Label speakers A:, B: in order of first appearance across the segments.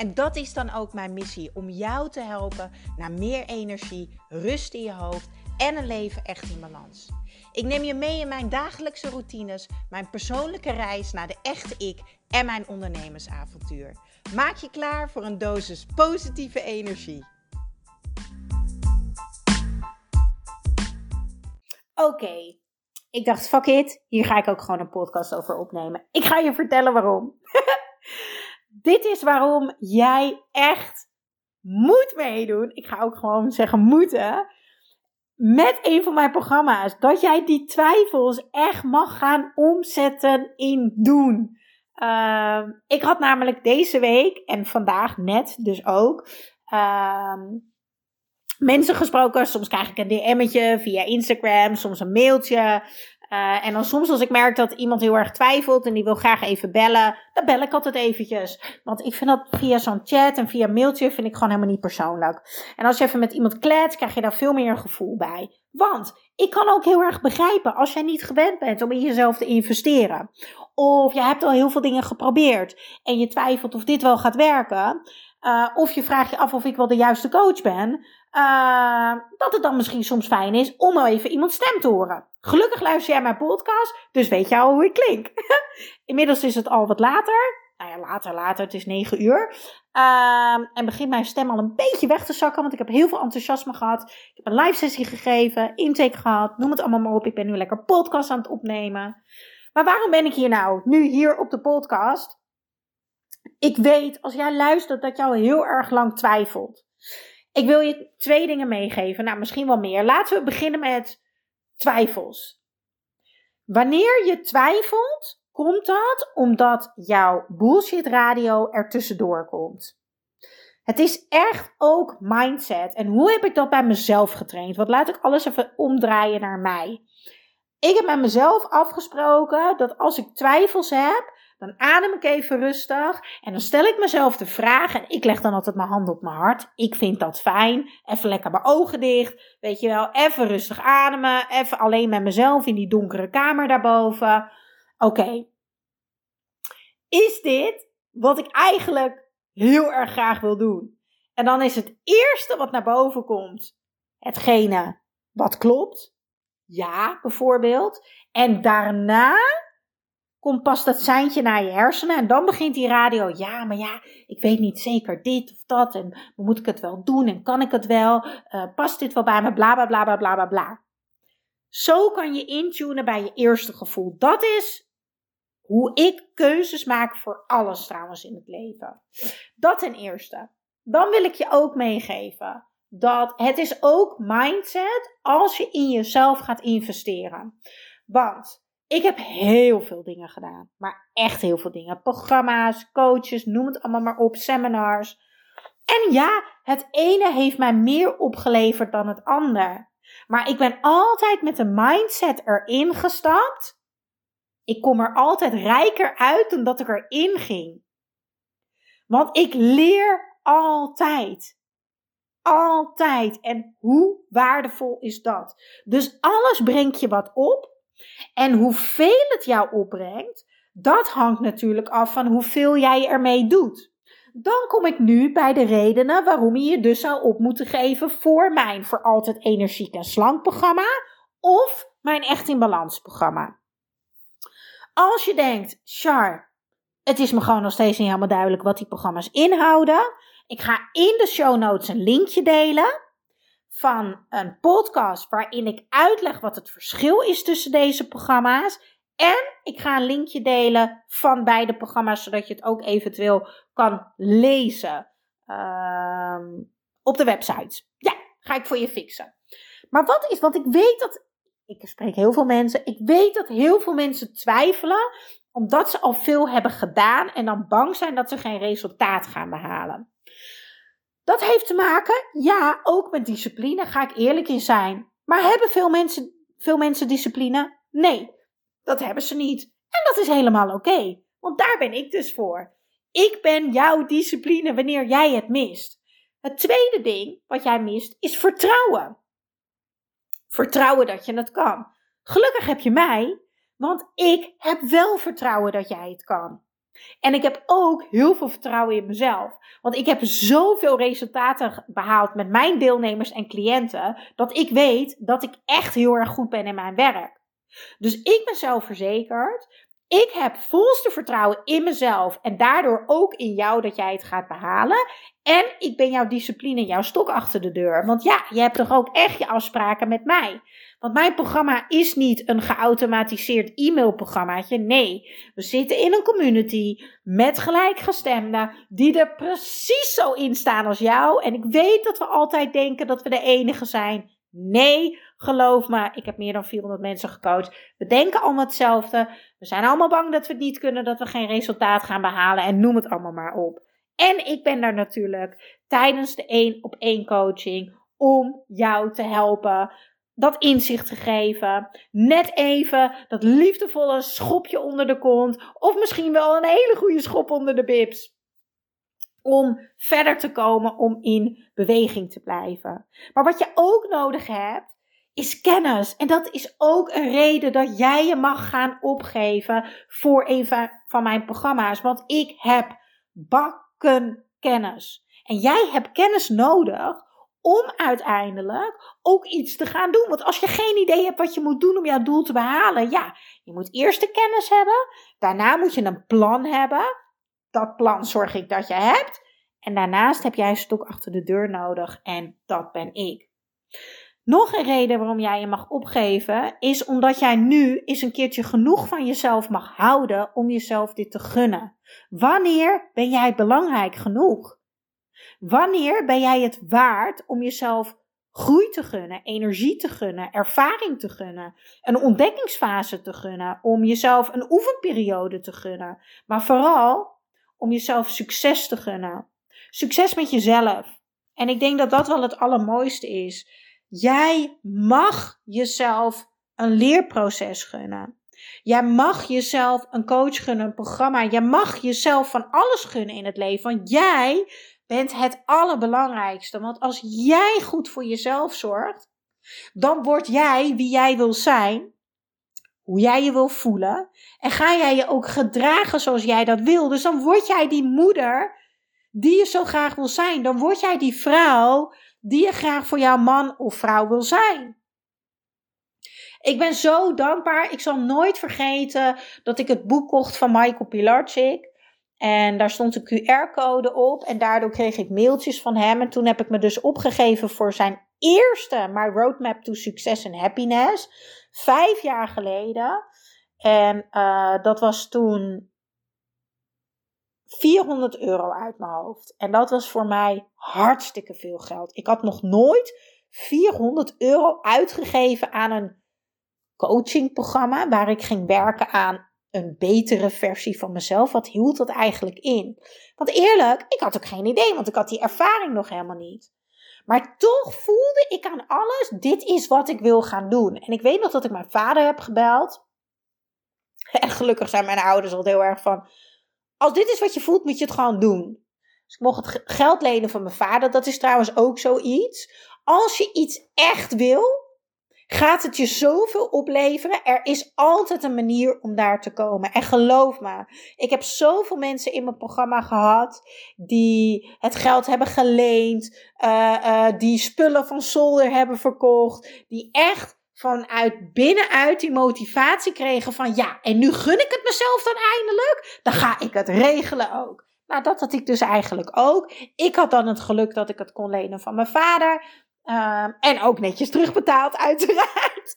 A: En dat is dan ook mijn missie: om jou te helpen naar meer energie, rust in je hoofd en een leven echt in balans. Ik neem je mee in mijn dagelijkse routines, mijn persoonlijke reis naar de echte ik en mijn ondernemersavontuur. Maak je klaar voor een dosis positieve energie.
B: Oké, ik dacht, fuck it, hier ga ik ook gewoon een podcast over opnemen. Ik ga je vertellen waarom. Dit is waarom jij echt moet meedoen. Ik ga ook gewoon zeggen moeten met een van mijn programma's. Dat jij die twijfels echt mag gaan omzetten in doen. Uh, ik had namelijk deze week en vandaag net dus ook uh, mensen gesproken. Soms krijg ik een DM'tje via Instagram, soms een mailtje. Uh, en dan soms als ik merk dat iemand heel erg twijfelt en die wil graag even bellen, dan bel ik altijd eventjes. Want ik vind dat via zo'n chat en via mailtje vind ik gewoon helemaal niet persoonlijk. En als je even met iemand klets, krijg je daar veel meer gevoel bij. Want ik kan ook heel erg begrijpen als jij niet gewend bent om in jezelf te investeren. Of je hebt al heel veel dingen geprobeerd en je twijfelt of dit wel gaat werken. Uh, of je vraagt je af of ik wel de juiste coach ben. Uh, dat het dan misschien soms fijn is om even iemands stem te horen. Gelukkig luister jij mijn podcast, dus weet je al hoe ik klink. Inmiddels is het al wat later. Nou ja, later, later, het is 9 uur. Uh, en begint mijn stem al een beetje weg te zakken, want ik heb heel veel enthousiasme gehad. Ik heb een live sessie gegeven, intake gehad, noem het allemaal maar op. Ik ben nu lekker podcast aan het opnemen. Maar waarom ben ik hier nou, nu hier op de podcast? Ik weet, als jij luistert, dat jou heel erg lang twijfelt. Ik wil je twee dingen meegeven, nou misschien wel meer. Laten we beginnen met twijfels. Wanneer je twijfelt, komt dat omdat jouw bullshit radio er komt. Het is echt ook mindset. En hoe heb ik dat bij mezelf getraind? Want laat ik alles even omdraaien naar mij. Ik heb met mezelf afgesproken dat als ik twijfels heb, dan adem ik even rustig en dan stel ik mezelf de vraag. En ik leg dan altijd mijn hand op mijn hart. Ik vind dat fijn. Even lekker mijn ogen dicht. Weet je wel, even rustig ademen. Even alleen met mezelf in die donkere kamer daarboven. Oké. Is dit wat ik eigenlijk heel erg graag wil doen? En dan is het eerste wat naar boven komt hetgene wat klopt. Ja, bijvoorbeeld. En daarna komt pas dat seintje naar je hersenen en dan begint die radio. Ja, maar ja, ik weet niet zeker dit of dat en moet ik het wel doen en kan ik het wel? Uh, past dit wel bij me? Bla bla bla bla bla bla bla. Zo kan je intunen bij je eerste gevoel. Dat is hoe ik keuzes maak voor alles trouwens in het leven. Dat ten eerste. Dan wil ik je ook meegeven dat het is ook mindset als je in jezelf gaat investeren. Want ik heb heel veel dingen gedaan. Maar echt heel veel dingen. Programma's, coaches, noem het allemaal maar op, seminars. En ja, het ene heeft mij meer opgeleverd dan het ander. Maar ik ben altijd met een mindset erin gestapt. Ik kom er altijd rijker uit dan dat ik erin ging. Want ik leer altijd. Altijd. En hoe waardevol is dat? Dus alles brengt je wat op. En hoeveel het jou opbrengt, dat hangt natuurlijk af van hoeveel jij ermee doet. Dan kom ik nu bij de redenen waarom je je dus zou op moeten geven voor mijn voor altijd energiek en slank programma of mijn echt in balans programma. Als je denkt, Char, het is me gewoon nog steeds niet helemaal duidelijk wat die programma's inhouden. Ik ga in de show notes een linkje delen van een podcast waarin ik uitleg wat het verschil is tussen deze programma's. En ik ga een linkje delen van beide programma's, zodat je het ook eventueel kan lezen uh, op de website. Ja, ga ik voor je fixen. Maar wat is, want ik weet dat, ik spreek heel veel mensen, ik weet dat heel veel mensen twijfelen omdat ze al veel hebben gedaan en dan bang zijn dat ze geen resultaat gaan behalen. Dat heeft te maken, ja, ook met discipline, ga ik eerlijk in zijn. Maar hebben veel mensen, veel mensen discipline? Nee, dat hebben ze niet. En dat is helemaal oké. Want daar ben ik dus voor. Ik ben jouw discipline wanneer jij het mist. Het tweede ding wat jij mist is vertrouwen. Vertrouwen dat je het kan. Gelukkig heb je mij, want ik heb wel vertrouwen dat jij het kan. En ik heb ook heel veel vertrouwen in mezelf. Want ik heb zoveel resultaten behaald met mijn deelnemers en cliënten. Dat ik weet dat ik echt heel erg goed ben in mijn werk. Dus ik ben zelfverzekerd. Ik heb volste vertrouwen in mezelf en daardoor ook in jou dat jij het gaat behalen. En ik ben jouw discipline, jouw stok achter de deur. Want ja, je hebt toch ook echt je afspraken met mij. Want mijn programma is niet een geautomatiseerd e-mailprogrammaatje. Nee, we zitten in een community met gelijkgestemden die er precies zo in staan als jou. En ik weet dat we altijd denken dat we de enige zijn. Nee, geloof me, ik heb meer dan 400 mensen gecoacht. We denken allemaal hetzelfde. We zijn allemaal bang dat we het niet kunnen, dat we geen resultaat gaan behalen en noem het allemaal maar op. En ik ben daar natuurlijk tijdens de één op één coaching om jou te helpen dat inzicht te geven. Net even dat liefdevolle schopje onder de kont. Of misschien wel een hele goede schop onder de bibs. Om verder te komen, om in beweging te blijven. Maar wat je ook nodig hebt, is kennis. En dat is ook een reden dat jij je mag gaan opgeven voor een van mijn programma's. Want ik heb bakken kennis. En jij hebt kennis nodig om uiteindelijk ook iets te gaan doen. Want als je geen idee hebt wat je moet doen om jouw doel te behalen, ja, je moet eerst de kennis hebben. Daarna moet je een plan hebben. Dat plan zorg ik dat je hebt. En daarnaast heb jij een stok achter de deur nodig en dat ben ik. Nog een reden waarom jij je mag opgeven is omdat jij nu eens een keertje genoeg van jezelf mag houden om jezelf dit te gunnen. Wanneer ben jij belangrijk genoeg? Wanneer ben jij het waard om jezelf groei te gunnen, energie te gunnen, ervaring te gunnen, een ontdekkingsfase te gunnen, om jezelf een oefenperiode te gunnen, maar vooral om jezelf succes te gunnen. Succes met jezelf. En ik denk dat dat wel het allermooiste is. Jij mag jezelf een leerproces gunnen. Jij mag jezelf een coach gunnen, een programma. Jij mag jezelf van alles gunnen in het leven. Want jij bent het allerbelangrijkste. Want als jij goed voor jezelf zorgt, dan word jij wie jij wil zijn, hoe jij je wil voelen. En ga jij je ook gedragen zoals jij dat wil. Dus dan word jij die moeder die je zo graag wil zijn. Dan word jij die vrouw die je graag voor jouw man of vrouw wil zijn. Ik ben zo dankbaar. Ik zal nooit vergeten dat ik het boek kocht van Michael Pilarczyk. En daar stond een QR-code op. En daardoor kreeg ik mailtjes van hem. En toen heb ik me dus opgegeven voor zijn eerste My Roadmap to Success and Happiness. Vijf jaar geleden. En uh, dat was toen 400 euro uit mijn hoofd. En dat was voor mij hartstikke veel geld. Ik had nog nooit 400 euro uitgegeven aan een coachingprogramma waar ik ging werken aan een betere versie van mezelf. Wat hield dat eigenlijk in? Want eerlijk, ik had ook geen idee, want ik had die ervaring nog helemaal niet. Maar toch voelde ik aan alles, dit is wat ik wil gaan doen. En ik weet nog dat ik mijn vader heb gebeld. En gelukkig zijn mijn ouders al heel erg van, als dit is wat je voelt, moet je het gewoon doen. Dus ik mocht het geld lenen van mijn vader. Dat is trouwens ook zoiets. Als je iets echt wil, gaat het je zoveel opleveren. Er is altijd een manier om daar te komen. En geloof me, ik heb zoveel mensen in mijn programma gehad die het geld hebben geleend, uh, uh, die spullen van zolder hebben verkocht, die echt vanuit binnenuit die motivatie kregen van ja, en nu gun ik het mezelf dan eindelijk, dan ga ik het regelen ook. Nou, dat had ik dus eigenlijk ook. Ik had dan het geluk dat ik het kon lenen van mijn vader. Um, en ook netjes terugbetaald, uiteraard.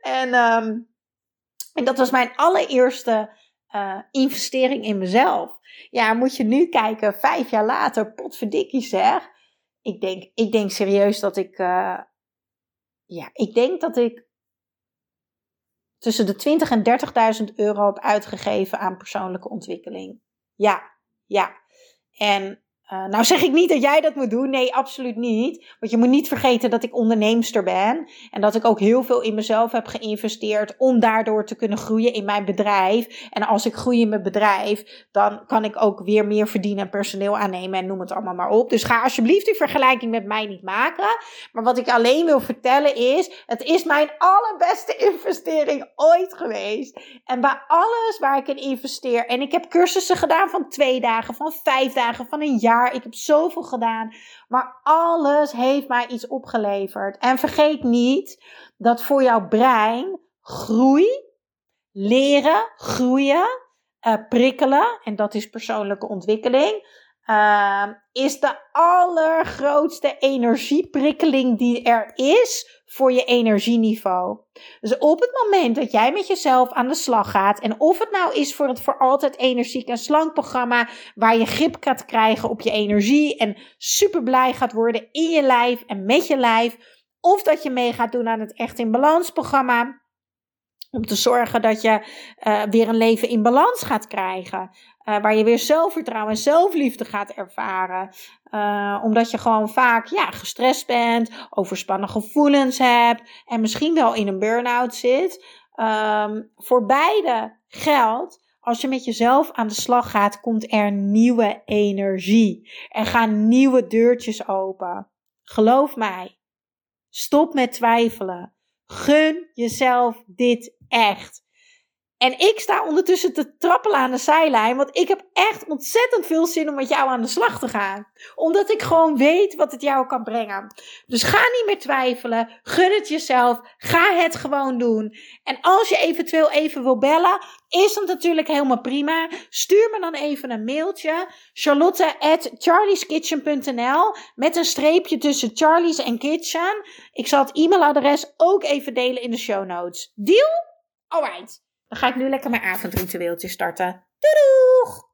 B: en, um, en dat was mijn allereerste uh, investering in mezelf. Ja, moet je nu kijken, vijf jaar later, potverdikkie zeg. Ik denk, ik denk serieus dat ik. Uh, ja, ik denk dat ik tussen de 20 en 30.000 euro heb uitgegeven aan persoonlijke ontwikkeling. Ja, ja. En Uh, nou zeg ik niet dat jij dat moet doen. Nee, absoluut niet. Want je moet niet vergeten dat ik onderneemster ben. En dat ik ook heel veel in mezelf heb geïnvesteerd om daardoor te kunnen groeien in mijn bedrijf. En als ik groei in mijn bedrijf, dan kan ik ook weer meer verdienen en personeel aannemen en noem het allemaal maar op. Dus ga alsjeblieft die vergelijking met mij niet maken. Maar wat ik alleen wil vertellen is, het is mijn allerbeste investering ooit geweest. En bij alles waar ik in investeer, en ik heb cursussen gedaan van twee dagen, van vijf dagen, van een jaar ik heb zoveel gedaan. Maar alles heeft mij iets opgeleverd. En vergeet niet dat voor jouw brein groei, leren, groeien, uh, prikkelen, en dat is persoonlijke ontwikkeling, uh, is de allergrootste energieprikkeling die er is voor je energieniveau. Dus op het moment dat jij met jezelf aan de slag gaat, en of het nou is voor het voor altijd energiek en slank programma, waar je grip gaat krijgen op je energie en super blij gaat worden in je lijf en met je lijf, of dat je mee gaat doen aan het Echt in Balans programma. Om te zorgen dat je uh, weer een leven in balans gaat krijgen. Uh, waar je weer zelfvertrouwen en zelfliefde gaat ervaren. Uh, omdat je gewoon vaak ja, gestrest bent, overspannen gevoelens hebt en misschien wel in een burn-out zit. Um, voor beide geldt, als je met jezelf aan de slag gaat, komt er nieuwe energie. Er gaan nieuwe deurtjes open. Geloof mij. Stop met twijfelen. Gun jezelf dit echt. En ik sta ondertussen te trappelen aan de zijlijn, want ik heb echt ontzettend veel zin om met jou aan de slag te gaan. Omdat ik gewoon weet wat het jou kan brengen. Dus ga niet meer twijfelen, gun het jezelf, ga het gewoon doen. En als je eventueel even wil bellen, is dat natuurlijk helemaal prima. Stuur me dan even een mailtje, charlotte at charlieskitchen.nl met een streepje tussen Charlie's en Kitchen. Ik zal het e-mailadres ook even delen in de show notes. Deal? Alright. Dan ga ik nu lekker mijn avondritueeltje starten. Doei doeg!